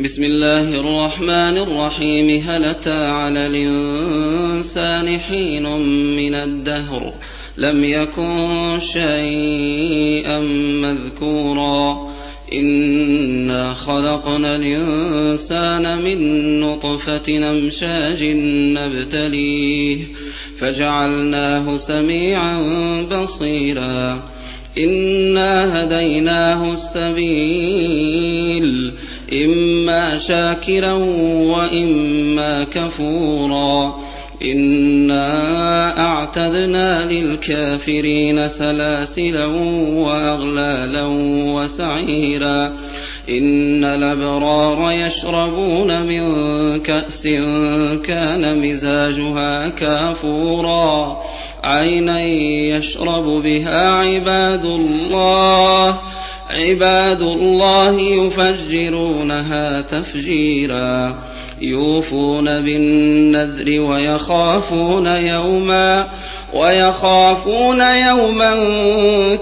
بسم الله الرحمن الرحيم هل أتى على الإنسان حين من الدهر لم يكن شيئا مذكورا إنا خلقنا الإنسان من نطفة أمشاج نبتليه فجعلناه سميعا بصيرا إنا هديناه السبيل إما شاكرا وإما كفورا. إنا أعتدنا للكافرين سلاسلا وأغلالا وسعيرا. إن الأبرار يشربون من كأس كان مزاجها كافورا. عينا يشرب بها عباد الله. عباد الله يفجرونها تفجيرا يوفون بالنذر ويخافون يوما ويخافون يوما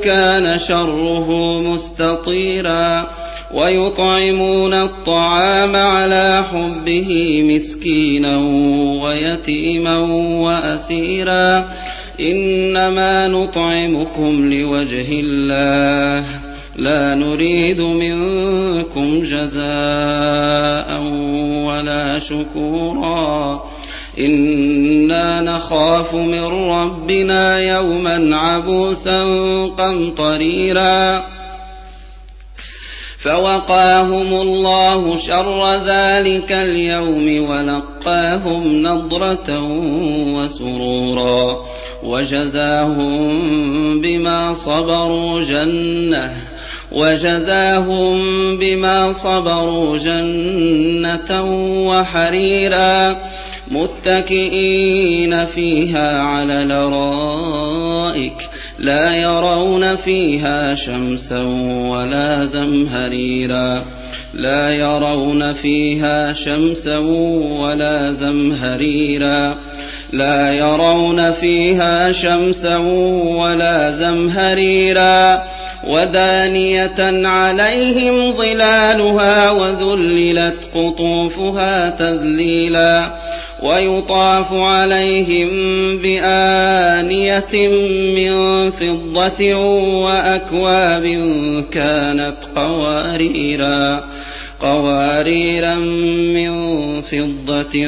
كان شره مستطيرا ويطعمون الطعام على حبه مسكينا ويتيما وأسيرا. إنما نطعمكم لوجه الله. لا نريد منكم جزاء ولا شكورا. إنا نخاف من ربنا يوما عبوسا قمطريرا. فوقاهم الله شر ذلك اليوم ولقاهم نضرة وسرورا. وجزاهم بما صبروا جنة. وجزاهم بما صبروا جنة وحريرا متكئين فيها على الارائك لا يرون فيها شمسا ولا زمهريرا لا يرون فيها شمسا ولا زمهريرا لا يرون فيها شمسا ولا زمهريرا ودانية عليهم ظلالها وذللت قطوفها تذليلا ويطاف عليهم بآنية من فضة وأكواب كانت قواريرا قواريرا من فضة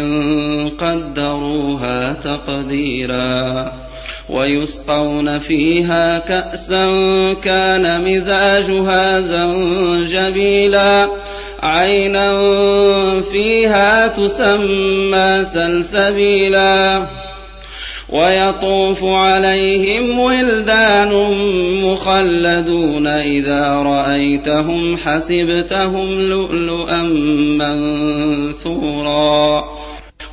قدروها تقديرا ويسقون فيها كأسا كان مزاجها زنجبيلا. عينا فيها تسمى سلسبيلا. ويطوف عليهم ولدان مخلدون إذا رأيتهم حسبتهم لؤلؤا منثورا.